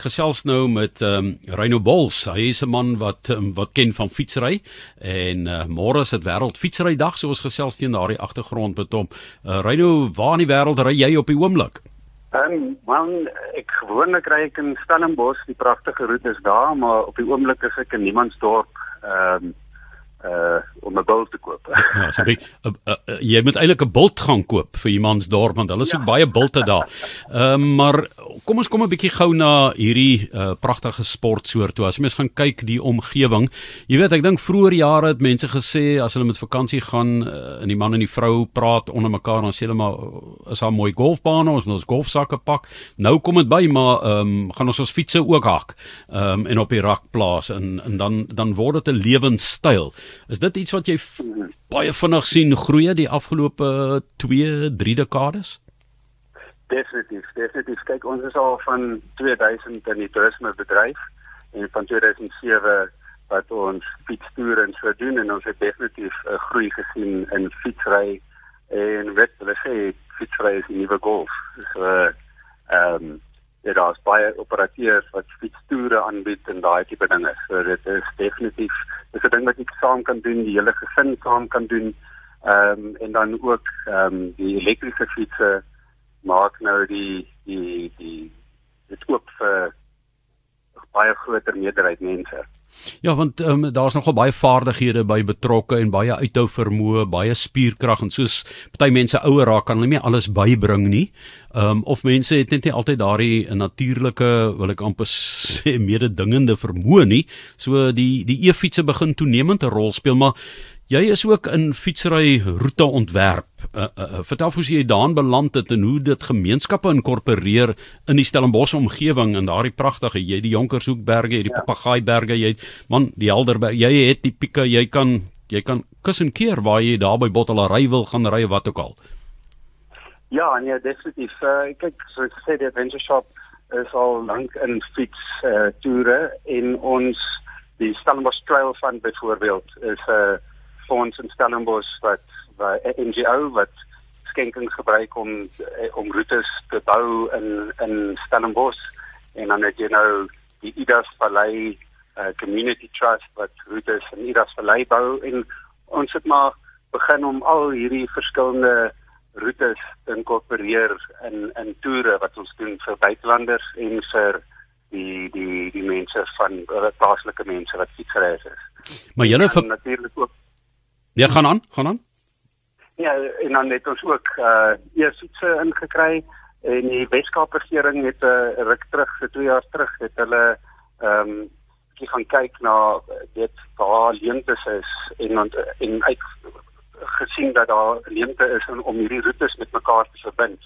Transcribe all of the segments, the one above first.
ek gesels nou met ehm um, Reino Bols. Hy is 'n man wat um, wat ken van fietsry en uh, môre is dit wêreld fietsry dag so ons gesels teen daardie agtergrond met hom. Uh, Reino, waar in die wêreld ry jy op die oomblik? Ehm um, man, ek gewoonlik ry ek in Stellenbosch, die pragtige roete is daar, maar op die oomblik is ek in Niemandsdorp. Ehm um, uh om 'n bult te koop. ja, so ek uh, uh, uh, jy moet eintlik 'n bult gaan koop vir iemand se dorp want hulle is ja. ook baie bulte daar. Ehm uh, maar kom ons kom 'n bietjie gou na hierdie uh, pragtige sportsoort toe. As jy mens gaan kyk die omgewing. Jy weet, ek dink vroeër jare het mense gesê as hulle met vakansie gaan uh, en die man en die vrou praat onder mekaar dan sê hulle maar is daar mooi golfbane ons ons golfsakke pak. Nou kom dit by maar ehm um, gaan ons ons fietsse ook hak. Ehm um, en op die rak plaas en en dan dan word dit 'n lewenstyl. Is dit iets wat jy baie vinnig sien groei die afgelope 2, 3 dekades? Definitief, definitief. Kyk, ons is al van 2000 in die toerisme bedryf en van 2007 wat ons fietstoere en so doen en ons het definitief 'n uh, groei gesien in fietsry en weet hulle sê fietsry is die nuwe golf. So ehm um, ja, daar's baie operateurs wat fietstoere aanbied en daai tipe dinge. So dit is definitief dis 'n ding wat ek saam kan doen, die hele gesin saam kan doen. Ehm um, en dan ook ehm um, die elektriese fietsse maak nou die die die dit oop vir baie groter meerderheid mense. Ja, want um, daar's nogal baie vaardighede by betrokke en baie uithou vermoë, baie spierkrag en soos party mense ouer raak kan hulle nie alles bybring nie. Ehm um, of mense het net nie altyd daardie natuurlike, wil ek amper sê, mededingende vermoë nie. So die die e-fietsse begin toenemend 'n rol speel, maar Jy is ook in fietsry roete ontwerp. Uh, uh, uh, vertel hoe jy daarin beland het en hoe dit gemeenskappe inkorporeer in die Stellenbosch omgewing en daardie pragtige jy die Jonkershoekberge, jy die ja. Papagaaiberge, jy man, die Helderberg, jy het die pieke, jy kan jy kan kus en keer waar jy daar by Bottelary wil gaan ry wat ook al. Ja, nee, definitief. Uh, kyk, so ek sê die Adventure Shop is al lank in fiets uh, toere en ons die Stellenbosch Trail Fund byvoorbeeld is 'n uh, fonds in Stellenbosch wat wat 'n NGO wat skenkings gebruik om eh, om roetes te bou in in Stellenbosch en dan het jy nou die Idas Vallei uh, Community Trust wat roetes in Idas Vallei bou en ons het maar begin om al hierdie verskillende roetes te inkorporeer in in toere wat ons doen vir buitelanders en vir die die die mense van plaaslike mense wat fietsry is. Maar julle natuurlik ook Ja, gaan aan, gaan aan. Ja, en dan het ons ook uh eersitse ingekry en die Weskaap regering het 'n uh, ruk terug, vir 2 jaar terug, het hulle ehm um, die gaan kyk na dit waar leemtes is en ont, en uit gesien dat daar leemte is om, hierdie roetes met mekaar te verbind.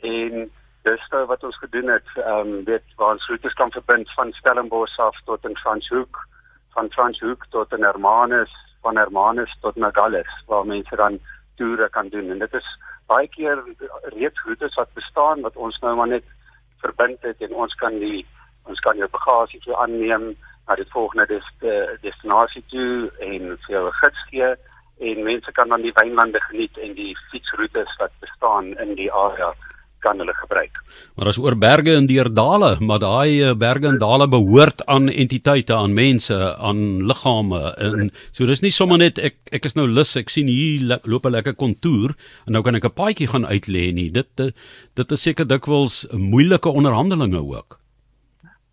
En dis nou wat ons gedoen het, ehm um, dit waar ons roetes kan verbind van Stellenbosch af tot in Franschhoek, van Franschhoek tot in Hermanus van Hermanus tot Nogales waar mense dan toere kan doen. En dit is baie keer reeds roetes wat bestaan wat ons nou maar net verbind het en ons kan die ons kan jou bagasie vir aanneem na die volgende des, uh, destinasie toe en vir jou gids gee. En mense kan dan die wynlande geniet en die fietsroetes wat bestaan in die area kan hulle gebruik. Maar as oor berge en deurdale, maar daai eh, berge en dale behoort aan entiteite, aan mense, aan liggame en so dis nie sommer net ek ek is nou lus, ek sien hier loop 'n lekker kontour en nou kan ek 'n paadjie gaan uitlê nie. Dit dit is seker dikwels moeilike onderhandelinge ook.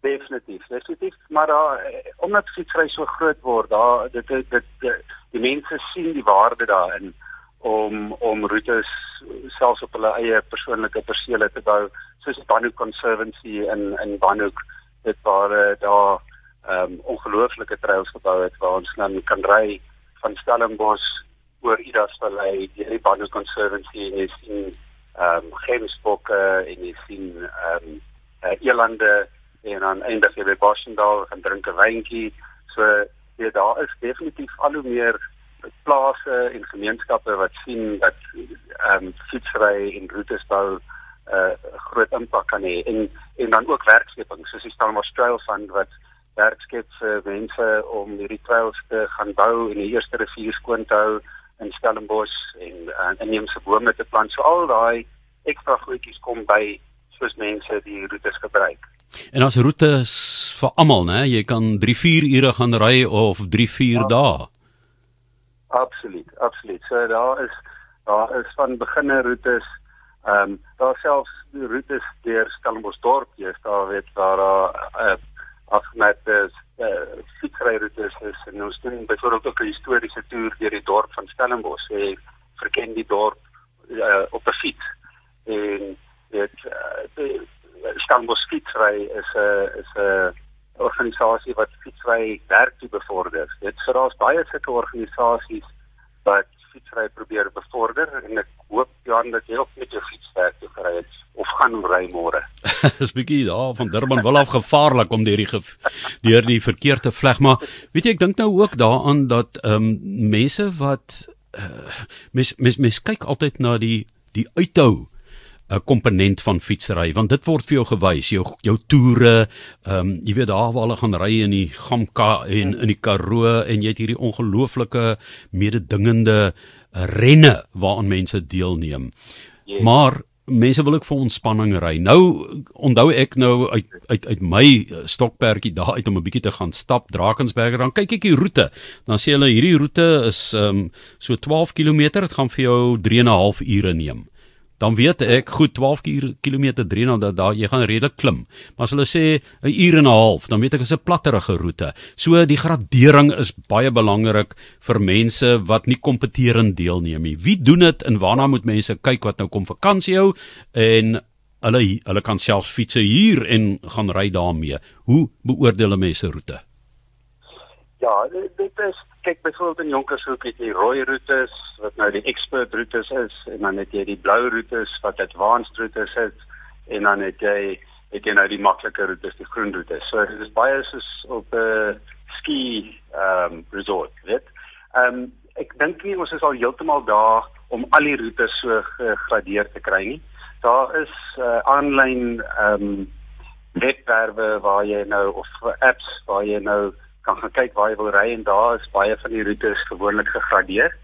Definitief, definitief, maar daar eh, omdat fietsry so groot word, daar dit dit, dit die mense sien die waarde daarin om om roetes selfs op hulle eie persoonlike persele te bou soos Banhoek Conservancy in in Banhoek dit waar uh, daar ehm um, ongelooflike trails gebou het waar ons dan kan ry van Stellenbosch oor Idas Vallei die Banhoek Conservancy en jy sien ehm um, Gemsbokke en jy sien ehm um, uh, Elande en dan eindig jy by Boschendal en drink 'n wyntjie so ja daar is definitief al hoe meer plase en gemeenskappe wat sien dat ehm um, fietsry en roetes bou 'n uh, groot impak kan hê en en dan ook werkskeping soos die Stellenbosch Trail Fund wat werk skep vir mense om hierdie trails te gaan bou en die eerste rivier skoon te hou in Stellenbosch en uh, inheemse bome te plant. So al daai ekstra goedjies kom by soos mense die roetes gebruik. En as roetes vir almal, né? Jy kan 3-4 ure gaan ry of 3-4 dae. Absoluut, absoluut. So daar is daar is van beginner roetes, ehm um, daar selfs roetes deur Stellenboschdorp, jy's daar weet waar daar uh, afgemete uh, fietsryroetes is en ons doen byvoorbeeld ook 'n historiese toer deur die dorp van Stellenbosch. Jy verken die dorp uh, op 'n fiets. En dit uh, Stellenbosch fietsry is 'n uh, is 'n uh, organisasie wat fietsry werk te bevorder. Dit daar's baie sulke organisasies wat fietsry probeer bevorder en ek hoop Jan dat jy ook met jou fiets werk te kry het of gaan ry môre. Dis bietjie daar van Durban wel af gevaarlik om deur die deur die verkeer te vleg, maar weet jy ek dink nou ook daaraan dat ehm um, mense wat uh, mens mens mens kyk altyd na die die uithou 'n komponent van fietsry want dit word vir jou gewys jou jou toere ehm um, jy weet daar waar hulle gaan ry in die Gamka en in die Karoo en jy het hierdie ongelooflike mededingende renne waaraan mense deelneem. Yes. maar mense wil ook vir ontspanning ry. Nou onthou ek nou uit uit uit my stokperdjie daar uit om 'n bietjie te gaan stap Drakensberg dan kyk ek die roete. Dan sê hulle hierdie roete is ehm um, so 12 km dit gaan vir jou 3 en 'n half ure neem dan weet ek goed 12 km 3 nou dat daar jy gaan redelik klim. Maar as hulle sê 'n uur en 'n half, dan weet ek is 'n platterige roete. So die gradering is baie belangrik vir mense wat nie kompeterend deelneem nie. Wie doen dit en waarna moet mense kyk wat nou kom vakansie hou en hulle hulle kan self fiets hier en gaan ry daarmee. Hoe beoordeel mense roete? Ja, dit is kyk byvoorbeeld in Jonkershoek het jy rooi roetes wat nou die expert roetes is en dan het jy die blou roetes wat advanced roetes is en dan het jy het jy nou die makliker roetes, die groen roetes. So dit is baie soos op 'n uh, ski ehm um, resort, weet. Ehm um, ek dink nie ons is al heeltemal daar om al die roetes so gegradeer te kry nie. Daar is aanlyn uh, ehm um, webwerwe waar jy nou of apps waar jy nou kan gaan kyk waar jy wil ry en daar is baie van die roetes gewoonlik gegradeer.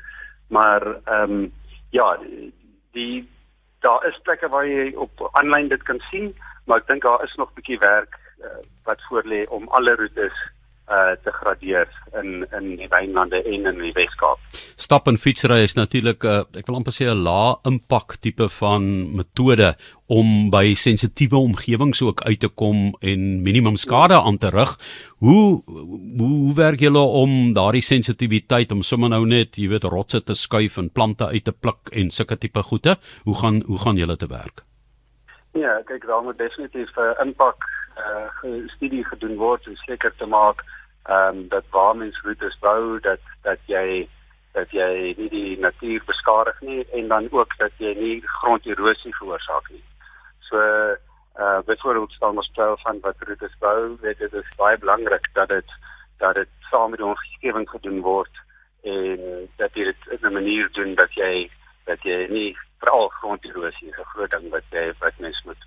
Maar ehm um, ja, die, daar is plekke waar jy op aanlyn dit kan sien, maar ek dink daar is nog 'n bietjie werk uh, wat voor lê om alle roetes uh te gradeer in in die wynlande en in die Weskaap. Stap en fietsry is natuurlik 'n uh, ek wil amper sê 'n lae impak tipe van metode om by sensitiewe omgewings ook uit te kom en minimum skade aan te rig. Hoe hoe, hoe werk julle om daardie sensitiwiteit om sommer nou net, jy weet, rotse te skuif en plante uit te pluk en sulke tipe goede? Hoe gaan hoe gaan julle te werk? Ja, kyk, daar moet definitief 'n uh, impak uh studie gedoen word om seker te maak ehm um, dat waar mens roetes bou dat dat jy dat jy nie die natuur beskadig nie en dan ook dat jy nie gronderosie veroorsaak nie. So uh byvoorbeeld staan ons stel van wat roetes bou, weet dit is baie belangrik dat dit dat dit saam met ons omgewing gedoen word en dat jy dit in 'n manier doen dat jy dat jy nie veral gronderosie is 'n groot ding wat jy wat mens moet.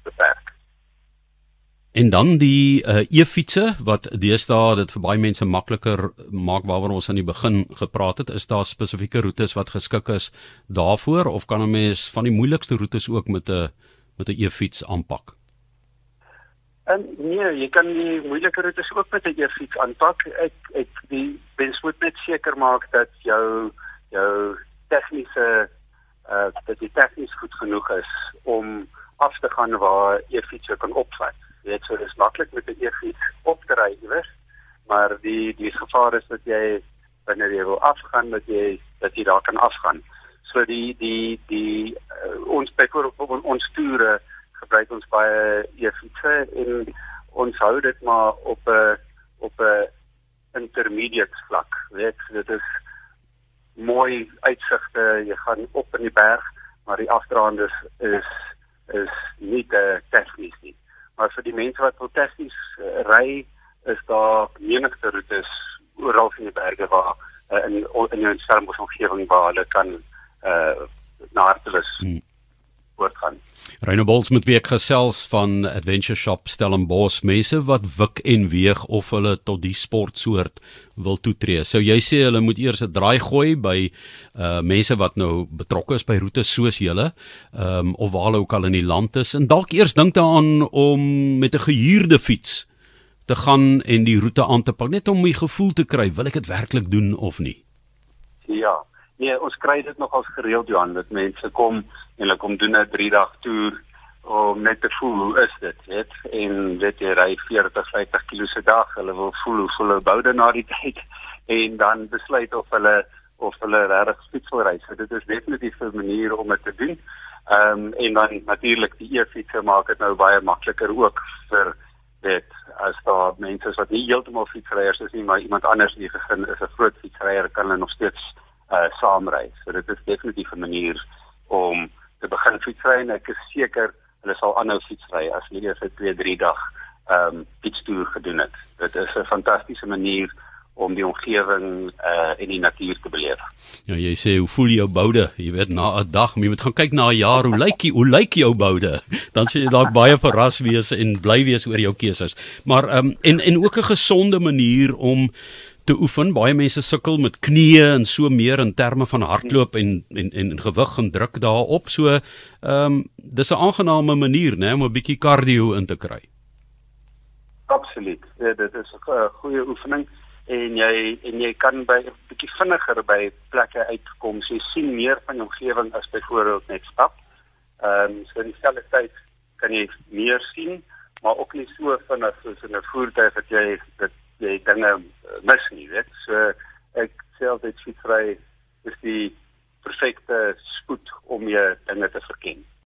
En dan die uh, e-fietsse wat deesdae dit vir baie mense makliker maak waaroor ons aan die begin gepraat het, is daar spesifieke roetes wat geskik is daarvoor of kan 'n mens van die moeilikste roetes ook met 'n met 'n e-fiets aanpak? En nee, jy kan die moeilike roetes ook met 'n e-fiets aanpak. Ek ek die mens moet net seker maak dat jou jou tegniese uh dat die tegnies goed genoeg is om af te gaan waar e-fiets kan opvat weet so dis maklik met 'n e-fiets op te ry iewers maar die die gevaar is dat jy wanneer jy wil afgaan dat jy dat jy daar kan afgaan. So die die die uh, ons byvoorbeeld ons toere gebruik ons baie e-fietsse en ons hou dit maar op 'n op 'n intermediate vlak weet. Dit is mooi uitsigte jy gaan op in die berg maar die afdraande is is is nie te tegnies nie maar vir die mense wat wil tegnies uh, ry is daar menigte roetes oral in die berge waar uh, in in jou Stellenbosch omgewing waar hulle kan uh, na Hartelis hmm. Voortgaan. Reinobols met week gesels van Adventure Shop Stellenbosch mense wat wik en weeg of hulle tot die sportsoort wil toetree. So jy sê hulle moet eers 'n draai gooi by uh mense wat nou betrokke is by roetes soos julle, ehm um, of waar hulle ook al in die land is en dalk eers dink daaraan om met 'n gehuurde fiets te gaan en die roete aan te pak net om 'n gevoel te kry, wil ek dit werklik doen of nie? Ja. Nee, ons kry dit nogals gereeld Johan dat mense kom en hulle kom doen 'n 3 dag toer om net te voel hoe is dit, weet? En dit jy ry 40, 50 km se dag, hulle wil voel hoe voel hulle bou dan na die tyd en dan besluit of hulle of hulle regtig fiets wil ry. So dit is definitief 'n manier om dit te doen. Ehm um, en dan natuurlik die e-fiets maak dit nou baie makliker ook vir dit as daar mense is wat nie heeltemal fietsryers is nie, maar iemand anders in die gesin is 'n groot fietsryer kan hulle nog steeds uh saamry. So dit is definitief 'n manier om te begin fietsry en ek is seker hulle sal aanhou fietsry as hulle eers 'n 2-3 dag ehm um, fietstoer gedoen het. Dit is 'n fantastiese manier om die omgewing uh en die natuur te beleef. Ja, jy sê hoe voel jou boude? Jy weet na 'n dag, jy moet gaan kyk na 'n jaar, hoe lyk jy? Hoe lyk jou boude? Dan sê jy dalk baie verras wees en bly wees oor jou keuses. Maar ehm um, en en ook 'n gesonde manier om te oefen. Baie mense sukkel met knieë en so meer in terme van hardloop en en en, en gewig en druk daarop. So ehm um, dis 'n aangename manier, né, om 'n bietjie cardio in te kry. Absoluut. Ja, dit is 'n goeie oefening en jy en jy kan by 'n bietjie vinniger by plekke uitkom. So jy sien meer van jou omgewing as byvoorbeeld net stap. Ehm um, so in dieselfde tyd kan jy meer sien, maar ook nie so vinnig soos in 'n voertuig dat jy dat jy dinge nou, eh, mis nie, weet. So ek sê altyd fietsry is die perfekte spoed om jou dinge te verken.